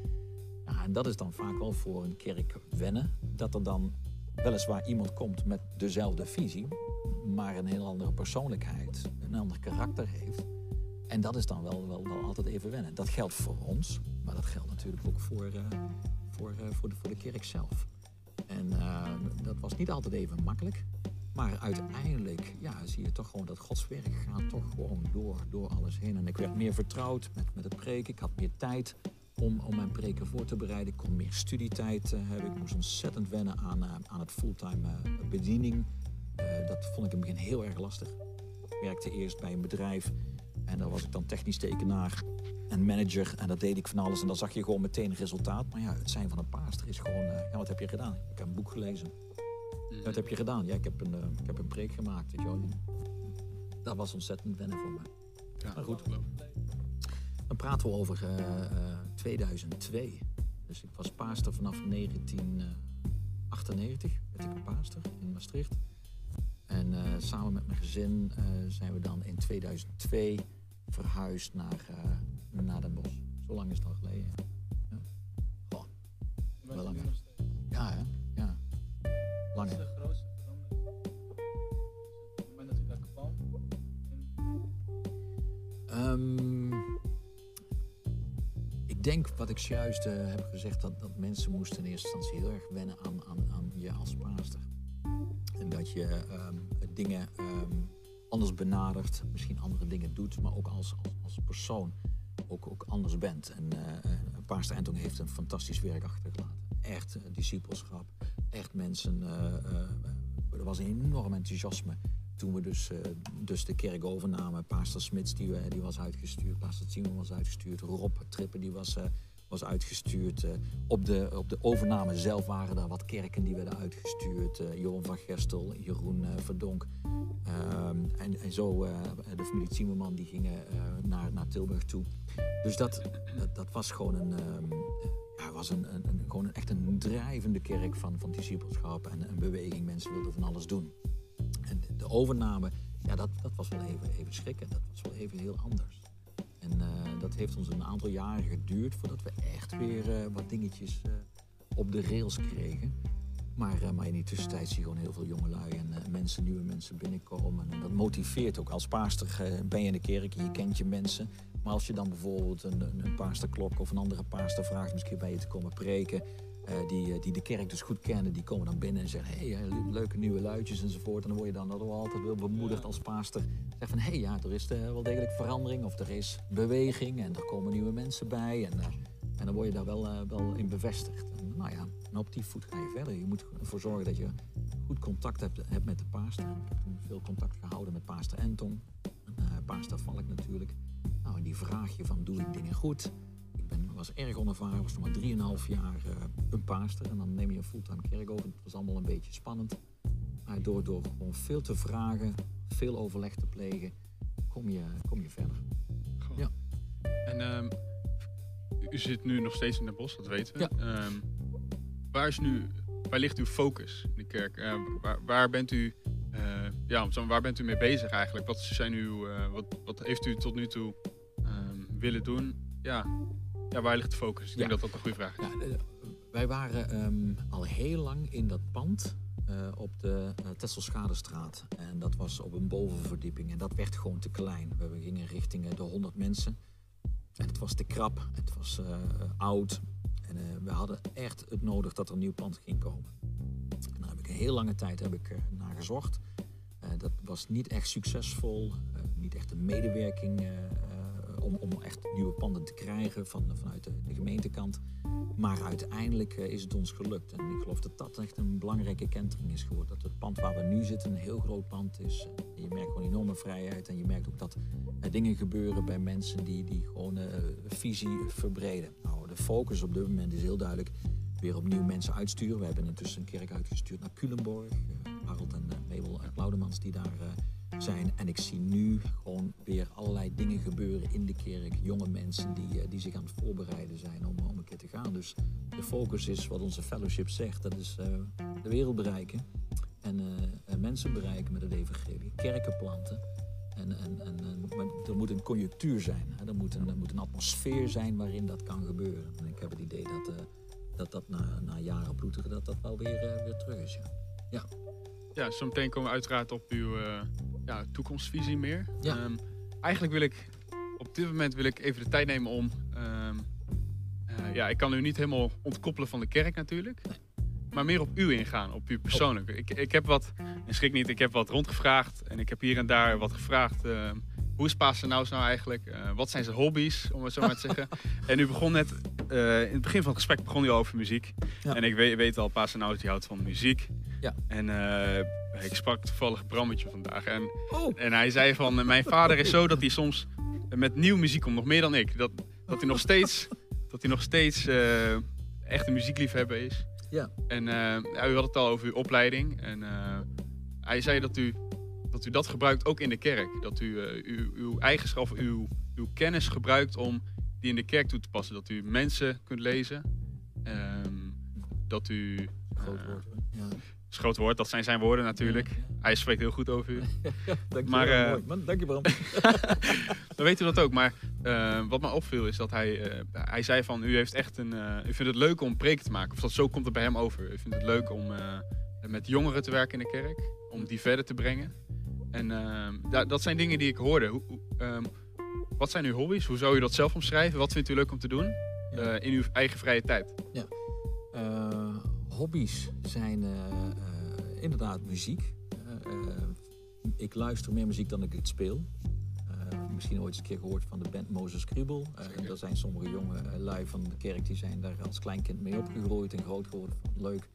En dat is dan vaak wel voor een kerk wennen, dat er dan weliswaar iemand komt met dezelfde visie, maar een heel andere persoonlijkheid, een ander karakter heeft. En dat is dan wel, wel, wel altijd even wennen. Dat geldt voor ons, maar dat geldt natuurlijk ook voor, eh, voor, eh, voor, de, voor de kerk zelf. En eh, dat was niet altijd even makkelijk. Maar uiteindelijk ja, zie je toch gewoon dat Gods werk gaat toch gewoon door, door alles heen. En ik werd meer vertrouwd met, met het preken. Ik had meer tijd om, om mijn preken voor te bereiden. Ik kon meer studietijd eh, hebben. Ik moest ontzettend wennen aan, eh, aan het fulltime bediening. Dat vond ik in het begin heel erg lastig. Ik werkte eerst bij een bedrijf en daar was ik dan technisch tekenaar en manager. En dat deed ik van alles en dan zag je gewoon meteen resultaat. Maar ja, het zijn van een paaster is gewoon, eh, ja, wat heb je gedaan? Ik heb een boek gelezen. Mhm. Wat heb je gedaan? Ja, ik heb een, eh, ik heb een preek gemaakt. Weet je wel. Dat was ontzettend wennen voor mij. Ja, Maar goed. Dan praten we over eh, eh, 2002. Dus ik was paaster vanaf 1998. Werd ik een paaster in Maastricht. En samen met mijn gezin zijn we dan in 2002 verhuisd naar, naar Den Bosch. Zo lang is het al geleden. Ja, wel lang. hè? Ja, hè? Ja. Lang, hè? de grootste verandering? Op het moment dat u daar kwam? Ik denk wat ik juist eh, heb gezegd, dat, dat mensen moesten in eerste instantie heel erg wennen aan, aan, aan je als paaster. En dat je ehm, dingen ehm, anders benadert, misschien andere dingen doet, maar ook als, als, als persoon ook, ook anders bent. En paaster Entong heeft een fantastisch werk achtergelaten. Echt eh, discipelschap, echt mensen. er was een enorm enthousiasme toen we dus, dus de kerk overnamen. Pastor Smits die, die was uitgestuurd, Pastor Simon was uitgestuurd, Rob Trippen die was, was uitgestuurd. op, de, op de overname zelf waren er wat kerken die werden uitgestuurd. Johan van Gestel, Jeroen eh, Verdonk. En, en zo eh, de familie Zimmerman die gingen eh, naar, naar Tilburg toe. Dus dat, dat, was gewoon een, ehm, ja, was een, een, gewoon een, echt een drijvende kerk van, van discipelschap en een beweging. Mensen wilden van alles doen. En de- overname, ja, dat, dat was wel even, even schrikken. Dat was wel even heel anders. En eh, dat heeft ons een aantal jaren geduurd voordat we echt weer wat dingetjes op de rails kregen. Maar, eh, maar in die tussentijd zie je gewoon heel veel jongelui en eh, mensen, nieuwe mensen binnenkomen. En dat motiveert ook. Als paaster eh, ben je in de kerk en je kent je mensen. Maar als je dan bijvoorbeeld een, een, een paasterklok of een andere paaster vraagt keer bij je te komen preken. die, die de kerk dus goed kennen, die komen dan binnen en zeggen: hé, hey, leuke nieuwe luidjes enzovoort. En dan word je dan altijd wel bemoedigd als paaster. Zeg van hé, hey, ja, er is wel degelijk verandering of er is beweging en er komen nieuwe mensen bij. En, en dan word je daar wel, eh, wel in bevestigd. En, nou ja, en op die voet ga je verder. Je moet ervoor zorgen dat je goed contact hebt, hebt met de paaster. Ik heb toen veel contact gehouden met paaster Enton. En uh, paaster Valk natuurlijk. Nou, en die vraag je van, doe ik dingen goed? Ik ben, was erg onervaren, was nog maar 3,5 jaar eh, een paaster. En dan neem je een fulltime kerk over. Het was allemaal een beetje spannend. Maar door, door gewoon veel te vragen, veel overleg te plegen, kom je, kom je verder. Goh. Ja. En ehm, u zit nu nog steeds in Den Bosch, dat weten we. Ja. Ehm, waar, is nu, waar ligt uw focus in de kerk? Eh, waar, waar bent u... eh, ja, waar bent u mee bezig eigenlijk? Wat, zijn uw, eh, wat, wat heeft u tot nu toe ehm, willen doen? Ja. ja, waar ligt de focus? Ik denk Ja. dat dat een goede vraag is. Ja, wij waren ehm, al heel lang in dat pand op de uh, Tesselschadestraat. En dat was op een bovenverdieping. En dat werd gewoon te klein. We gingen richting de 100 mensen. Het was te krap, het was oud. En we hadden echt het nodig dat er een nieuw pand ging komen. En daar heb ik een heel lange tijd heb ik, naar gezocht. dat was niet echt succesvol. niet echt een medewerking om, om echt nieuwe panden te krijgen van, vanuit de, gemeentekant. Maar uiteindelijk eh, is het ons gelukt. En ik geloof dat dat echt een belangrijke kentering is geworden. Dat het pand waar we nu zitten een heel groot pand is. je merkt gewoon enorme vrijheid. En je merkt ook dat er dingen gebeuren bij mensen die, die gewoon uh, visie verbreden. Nou, de focus op dit moment is heel duidelijk weer opnieuw mensen uitsturen. We hebben intussen een kerk uitgestuurd naar Culemborg. Uh, en uh, Mabel Laudemans die daar zijn. En ik zie nu gewoon weer allerlei dingen gebeuren in de kerk. Jonge mensen die, eh, die zich aan het voorbereiden zijn om, om een keer te gaan. Dus de focus is wat onze fellowship zegt. Dat is uh, de wereld bereiken. En uh, mensen bereiken met het evangelie. Kerken planten. En, en, en, maar er moet een conjunctuur zijn. Er, moet een, er moet een atmosfeer zijn waarin dat kan gebeuren. En ik heb het idee dat dat, dat na, na jaren ploeteren dat dat wel weer, weer terug is. Ja. ja. Ja, zo meteen komen we uiteraard op uw ja, toekomstvisie meer. Ja. Ehm, eigenlijk wil ik op dit moment wil ik even de tijd nemen om. Ehm, eh, ja, ik kan u niet helemaal ontkoppelen van de kerk natuurlijk. Maar meer op u ingaan, op u persoonlijk. Ik, ik heb wat, en schrik niet, ik heb wat rondgevraagd. En ik heb hier en daar wat gevraagd. Uh, hoe is Pasen nou nou eigenlijk? Uh, wat zijn zijn hobby's, om het zo maar te zeggen? En u begon net, uh, in het begin van het gesprek begon u al over muziek. En ik weet, weet al, Pasen nou die houdt van muziek. Ja. En ik sprak toevallig Brammetje vandaag. En, oh. en hij zei van, mijn vader is zo dat hij soms met nieuwe muziek komt, nog meer dan ik. Dat, dat hij nog steeds, dat hij nog steeds uh, echt een muziekliefhebber is. Ja. En uh, ja, u had het al over uw opleiding. En uh, hij zei dat u, dat u dat gebruikt ook in de kerk. Dat u uw, uw eigenschap, uw, uw kennis gebruikt om die in de kerk toe te passen. Dat u mensen kunt lezen. Um, dat u... Groot woord. Ja is groot woord, dat zijn zijn woorden natuurlijk. Hij spreekt heel goed over u. dank je maar, wel, uh, Man, dank je wel. dan weet u dat ook. Maar uh, wat me opviel is dat hij, uh, hij zei van u heeft echt een. u vindt het leuk om preken te maken. Of dat, zo komt het bij hem over. U vindt het leuk om met jongeren te werken in de kerk. Om die verder te brengen. En dat zijn dingen die ik hoorde. Hoe, um, wat zijn uw hobby's? Hoe zou u dat zelf omschrijven? Wat vindt u leuk om te doen in uw eigen vrije tijd? Ja hobby's zijn uh, uh, inderdaad muziek. Uh, ik luister meer muziek dan ik het speel. misschien ooit eens een keer gehoord van de band Moses Kriebel. en daar zijn sommige jonge lui van de kerk die zijn daar als kleinkind mee opgegroeid en groot geworden. Leuk.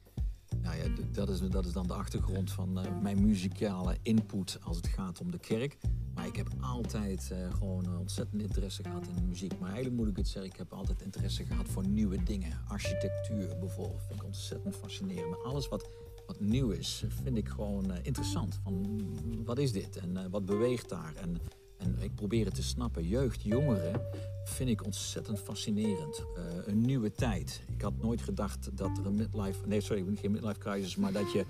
Nou ja, dat is, dat is dan de achtergrond van mijn muzikale input als het gaat om de kerk. Maar ik heb altijd uh, gewoon ontzettend interesse gehad in muziek. Maar eigenlijk moet ik het zeggen, ik heb altijd interesse gehad voor nieuwe dingen. Architectuur bijvoorbeeld vind ik ontzettend fascinerend. Maar alles wat, wat nieuw is, vind ik gewoon interessant. Van, wat is dit en wat beweegt daar? En, en ik probeer het te snappen. Jeugd, jongeren vind ik ontzettend fascinerend. Uh, een nieuwe tijd. Ik had nooit gedacht dat er een midlife... Nee, sorry, geen midlife crisis, maar dat je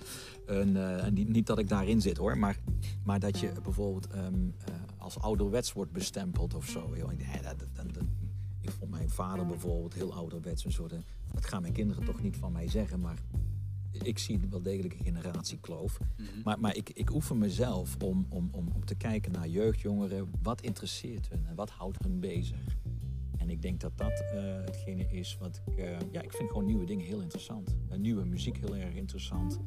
een... en niet, niet, dat ik daarin zit hoor, maar, maar dat je bijvoorbeeld um, als ouderwets wordt bestempeld of zo. Ik vond mijn vader bijvoorbeeld heel ouderwets. Een soort, dat gaan mijn kinderen toch niet van mij zeggen, maar ik zie wel degelijk een generatiekloof. Mm -hmm. Maar, maar ik, ik oefen mezelf om, om, om, om te kijken naar jeugdjongeren. Wat interesseert hun en wat houdt hun bezig? En ik denk dat dat uh, hetgene is wat ik... Uh, ja, ik vind gewoon nieuwe dingen heel interessant. Uh, nieuwe muziek heel erg interessant.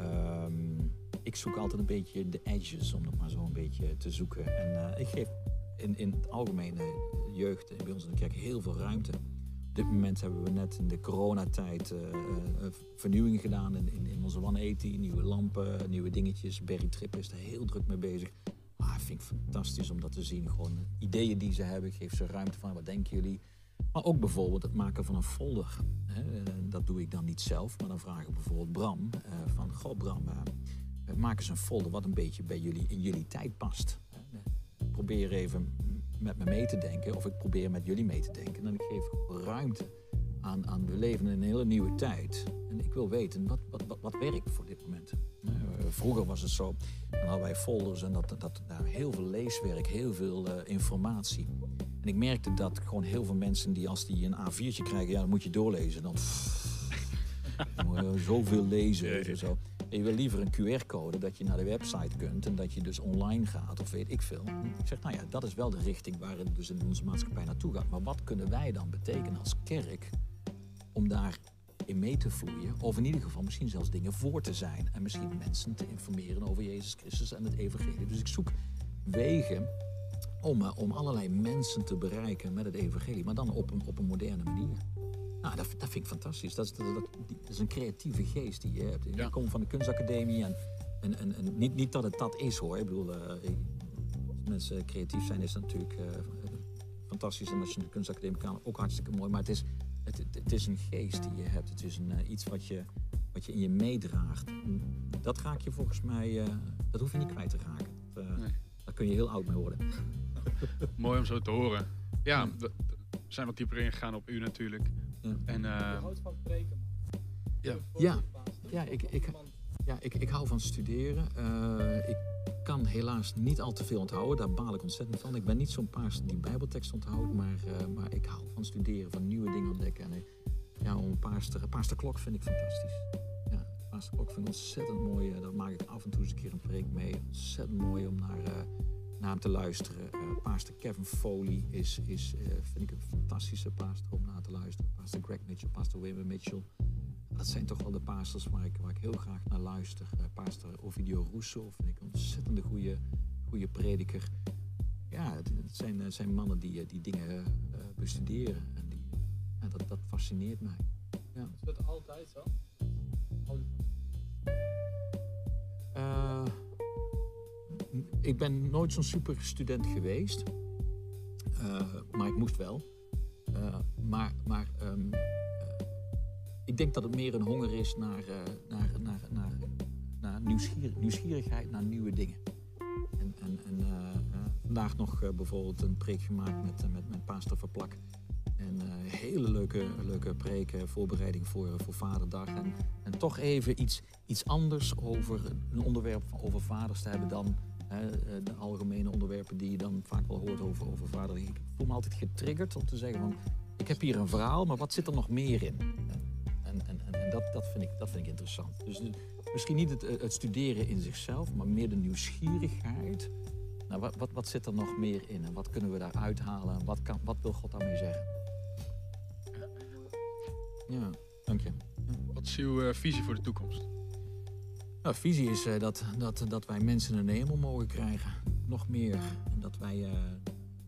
Um, ik zoek altijd een beetje de edges, om het maar zo een beetje te zoeken. En ik geef in, in het algemene jeugd bij ons in de kerk heel veel ruimte. Op dit moment hebben we net in de coronatijd uh, uh, vernieuwing gedaan in, in, in onze 180. Nieuwe lampen, nieuwe dingetjes. Berry Trip is er heel druk mee bezig. Ah, vind ik fantastisch om dat te zien. Gewoon ideeën die ze hebben, geef ze ruimte van wat denken jullie. Maar ook bijvoorbeeld het maken van een folder. Hè. Dat doe ik dan niet zelf, maar dan vraag ik bijvoorbeeld Bram. Van, goh Bram, maak eens een folder wat een beetje bij jullie, in jullie tijd past. Probeer even met me mee te denken, of ik probeer met jullie mee te denken. En ik geef ruimte aan, aan we leven in een hele nieuwe tijd. En ik wil weten, wat, wat, wat, wat werkt voor dit moment? Uh, vroeger was het zo, dan hadden wij folders en dat, dat, nou, heel veel leeswerk, heel veel uh, informatie. En ik merkte dat gewoon heel veel mensen die als die een A4'tje krijgen, ja, dan moet je doorlezen. Dan, pff, zoveel lezen. en Zo Je wil liever een QR-code dat je naar de website kunt en dat je dus online gaat of weet ik veel. Ik zeg, nou ja, dat is wel de richting waar het dus in onze maatschappij naartoe gaat. Maar wat kunnen wij dan betekenen als kerk om daar in mee te vloeien? Of in ieder geval misschien zelfs dingen voor te zijn. En misschien mensen te informeren over Jezus Christus en het evangelie. Dus ik zoek wegen om, eh, om allerlei mensen te bereiken met het evangelie. Maar dan op een, op een moderne manier. Nou, dat, dat vind ik fantastisch. Dat is, dat, dat- is een creatieve geest die je hebt. Ja. Ik kom van de kunstacademie en, en, en, en niet, niet dat het dat is hoor. Ik bedoel, eh, ik- als mensen creatief zijn is dat natuurlijk eh, fantastisch. En als je de kunstacademie kan, ook hartstikke mooi. Maar het is, het, het, het is een geest die je hebt. Het is een, eh, iets wat je, wat je in je meedraagt. En Dat raak je volgens mij, dat hoef je niet kwijt te raken. Dat, Nee. Daar kun je heel oud mee worden. Mooi om zo te horen. Ja, we zijn wat dieper ingegaan op u natuurlijk. Ja. En eh, houdt van spreken, man. Ja. Ja. Ja, ik, ik, ja ik, ik hou van studeren. Eh, ik kan helaas niet al te veel onthouden. Daar baal ik ontzettend van. Ik ben niet zo'n paas die bijbeltekst onthoudt. Maar, eh, maar ik hou van studeren, van nieuwe dingen ontdekken. En ja, om een paaster, paaster klok vind ik fantastisch. Ja, paaster klok vind ik ontzettend mooi. Eh, daar maak ik af en toe eens een keer een preek mee. Ontzettend mooi om naar, eh, naar te luisteren. Eh paaster Kevin Foley is, is eh, vind ik een fantastische paaster om naar te luisteren. Paaster Greg Mitchell, paaster Wim Mitchell. Dat zijn toch wel de pastors waar ik, waar ik heel graag naar luister. Eh pastor Ovidio Russo vind ik een ontzettende goede, goede prediker. Ja, het, het zijn, zijn mannen die, die dingen bestuderen. En die, dat, dat fascineert mij. Ja. Is dat altijd zo? Ik ben nooit zo'n super student geweest. Eh, maar ik moest wel. Eh, maar maar ehm, eh, ik denk dat het meer een honger is naar, naar, naar, naar, naar nieuwsgier- nieuwsgierigheid naar nieuwe dingen. En, en, en vandaag nog bijvoorbeeld een preek gemaakt met, met, met Pastor Verplak. En eh, hele leuke, leuke preken, voorbereiding voor, voor Vaderdag. En, toch even iets, iets anders over een onderwerp over vaders te hebben dan de algemene onderwerpen die je dan vaak wel hoort over, over. Ik voel me altijd getriggerd om te zeggen van, ik heb hier een verhaal, maar wat zit er nog meer in? En, en, en, en dat, dat, vind ik, dat vind ik interessant. Dus eh, misschien niet het, eh, het studeren in zichzelf, maar meer de nieuwsgierigheid. Nou, wat, wat, wat zit er nog meer in en wat kunnen we daar uithalen? En Wat, kan, wat wil God daarmee zeggen? Ja, dank je. wat is uw eh, visie voor de toekomst? Nou, visie is eh, dat, dat, dat wij mensen een hemel mogen krijgen. Nog meer. En dat wij eh,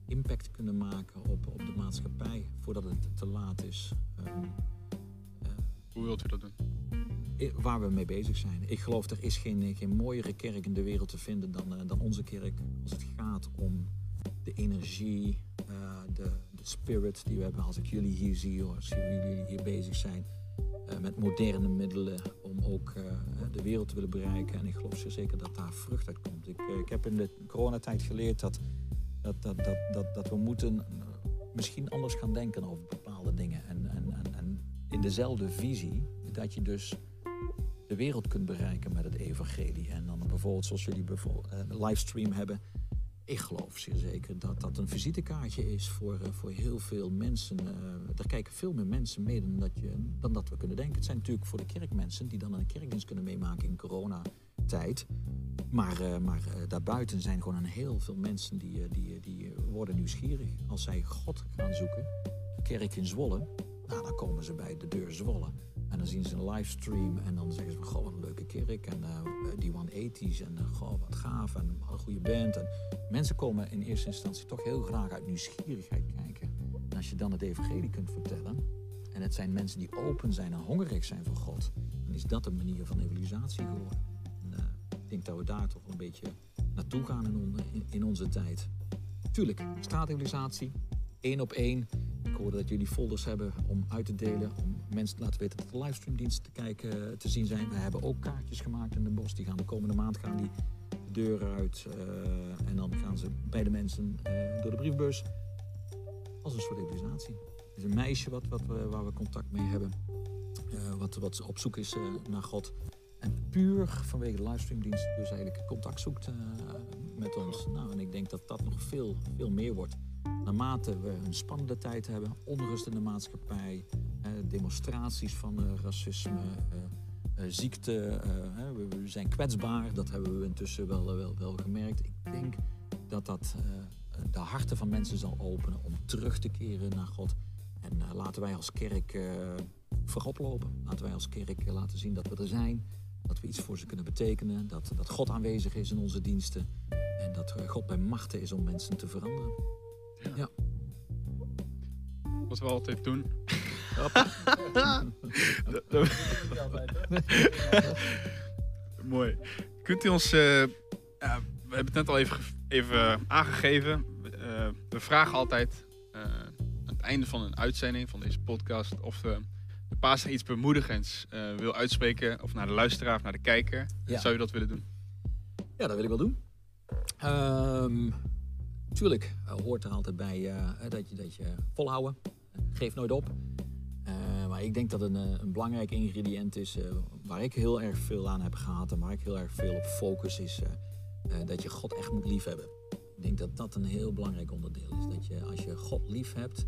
impact kunnen maken op, op de maatschappij voordat het te laat is. Ehm, Hoe wilt u dat doen? waar we mee bezig zijn. Ik geloof er is geen, geen mooiere kerk in de wereld te vinden dan, eh, dan onze kerk. Als het gaat om de energie, eh, de, de spirit die we hebben. Als ik jullie hier zie, of als jullie hier bezig zijn. eh, met moderne middelen om ook eh, de wereld te willen bereiken. En ik geloof zeer zeker dat daar vrucht uit komt. Ik, eh, ik heb in de coronatijd geleerd dat, dat, dat, dat, dat, we moeten eh, misschien anders gaan denken over bepaalde dingen. En, en, en, in dezelfde visie dat je dus de wereld kunt bereiken met het evangelie. En dan bijvoorbeeld zoals jullie bijvoorbeeld livestream hebben. Ik geloof zeer zeker dat dat een visitekaartje is voor, eh, voor heel veel mensen. Eh daar kijken veel meer mensen mee dan dat, je, dan dat we kunnen denken. Het zijn natuurlijk voor de kerkmensen die dan een kerkdienst kunnen meemaken in coronatijd. Maar, eh, maar daarbuiten zijn gewoon een heel veel mensen die, die, die worden nieuwsgierig. Als zij God gaan zoeken, kerk in Zwolle, nou, dan komen ze bij de deur Zwolle. En dan zien ze een livestream en dan zeggen ze goh, wat een leuke kerk. En eh, die 180's en eh, goh, wat gaaf en wat een goede band. En mensen komen in eerste instantie toch heel graag uit nieuwsgierigheid kijken. En als je dan het evangelie kunt vertellen, en het zijn mensen die open zijn en hongerig zijn voor God, dan is dat een manier van evangelisatie geworden. En, eh, ik denk dat we daar toch een beetje naartoe gaan in, on- in, in onze tijd. Tuurlijk, straatevangelisatie, één op één. Ik hoorde dat jullie folders hebben om uit te delen, mensen te laten weten dat de livestreamdiensten te kijken, te zien zijn. We hebben ook kaartjes gemaakt in de bos. Die gaan de komende maand gaan die de deur uit eh, en dan gaan ze bij de mensen eh, door de brievenbus. Als een soort evangelisatie. Er is een meisje wat, wat we, waar we contact mee hebben, eh, wat, wat op zoek is eh, naar God. En puur vanwege de livestreamdienst dus eigenlijk contact zoekt eh, met ons. Nou, en ik denk dat dat nog veel, veel meer wordt. Naarmate we een spannende tijd hebben, onrust in de maatschappij, eh, demonstraties van eh, racisme, eh, eh, ziekte. we, we zijn kwetsbaar, dat hebben we intussen wel, wel, wel gemerkt. Ik denk dat dat de harten van mensen zal openen om terug te keren naar God. En laten wij als kerk voorop lopen. Laten wij als kerk laten zien dat we er zijn. Dat we iets voor ze kunnen betekenen. Dat, dat God aanwezig is in onze diensten. En dat God bij machten is om mensen te veranderen. Wat we altijd doen. Mooi. Kunt u ons, eh, ja, we hebben het net al even, even aangegeven. Eh, we vragen altijd eh, aan het einde van een uitzending van deze podcast of eh, de pastor iets bemoedigends eh, wil uitspreken. Of naar de luisteraar of naar de kijker. Ja. Zou je dat willen doen? Ja, dat wil ik wel doen. Ehm tuurlijk eh, hoort er altijd bij eh, dat, je, dat je volhouden. Geef nooit op. Ik denk dat een, eh, een belangrijk ingrediënt is eh, waar ik heel erg veel aan heb gehad en waar ik heel erg veel op focus is eh, dat je God echt moet liefhebben. Ik denk dat dat een heel belangrijk onderdeel is. Dat je als je God lief hebt,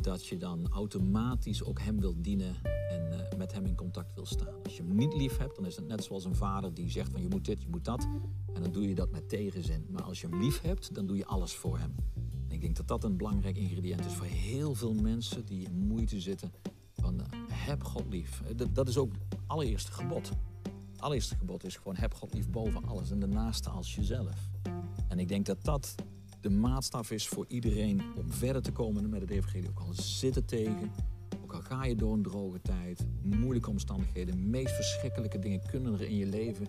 dat je dan automatisch ook Hem wilt dienen en met Hem in contact wil staan. Als je Hem niet lief hebt, dan is het net zoals een vader die zegt van je moet dit, je moet dat. En dan doe je dat met tegenzin. Maar als je Hem lief hebt, dan doe je alles voor Hem. En ik denk dat dat een belangrijk ingrediënt is voor heel veel mensen die in moeite zitten. Eh, heb God lief. Eh, Dat, is ook het allereerste gebod. Het allereerste gebod is gewoon heb God lief boven alles en de naaste als jezelf. En ik denk dat dat de maatstaf is voor iedereen om verder te komen met het evangelie. Ook al zit het tegen, ook al ga je door een droge tijd, moeilijke omstandigheden, meest verschrikkelijke dingen kunnen er in je leven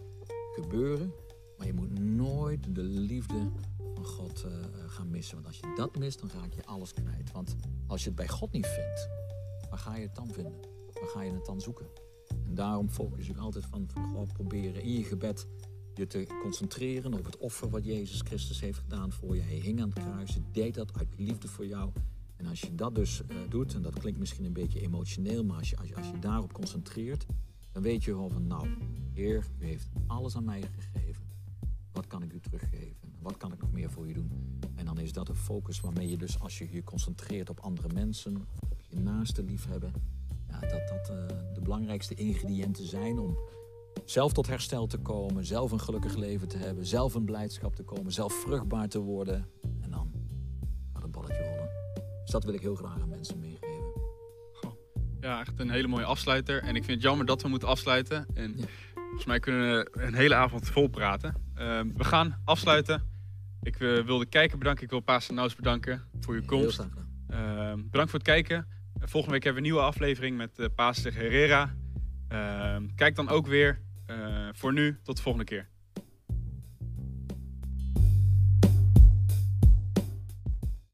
gebeuren. Maar je moet nooit de liefde van God eh, gaan missen. Want als je dat mist, dan raak je alles kwijt. Want als je het bij God niet vindt, ga je het dan vinden? Waar ga je het dan zoeken? En daarom focus ik altijd van, van God proberen in je gebed je te concentreren op het offer wat Jezus Christus heeft gedaan voor je. Hij hing aan het kruis, deed dat uit liefde voor jou. En als je dat dus eh, doet, en dat klinkt misschien een beetje emotioneel, maar als je, als je, daarop concentreert, dan weet je gewoon van, nou, Heer, u heeft alles aan mij gegeven. Wat kan ik u teruggeven? Wat kan ik nog meer voor u doen? En dan is dat een focus waarmee je dus, als je je concentreert op andere mensen, naaste liefhebben, ja, dat dat eh, de belangrijkste ingrediënten zijn om zelf tot herstel te komen, zelf een gelukkig leven te hebben, zelf een blijdschap te komen, zelf vruchtbaar te worden. En dan gaat het balletje rollen. Dus dat wil ik heel graag aan mensen meegeven. Ja, echt een hele mooie afsluiter. En ik vind het jammer dat we moeten afsluiten. En Ja. volgens mij kunnen we een hele avond vol praten. Ehm, we gaan afsluiten. Ik eh, wil de kijker bedanken. Ik wil Pastor Naus bedanken voor uw Heel komst. Ehm, bedankt voor het kijken. Volgende week hebben we een nieuwe aflevering met uh, Pastor Herrera. Ehm, kijk dan ook weer. Eh, voor nu, tot de volgende keer.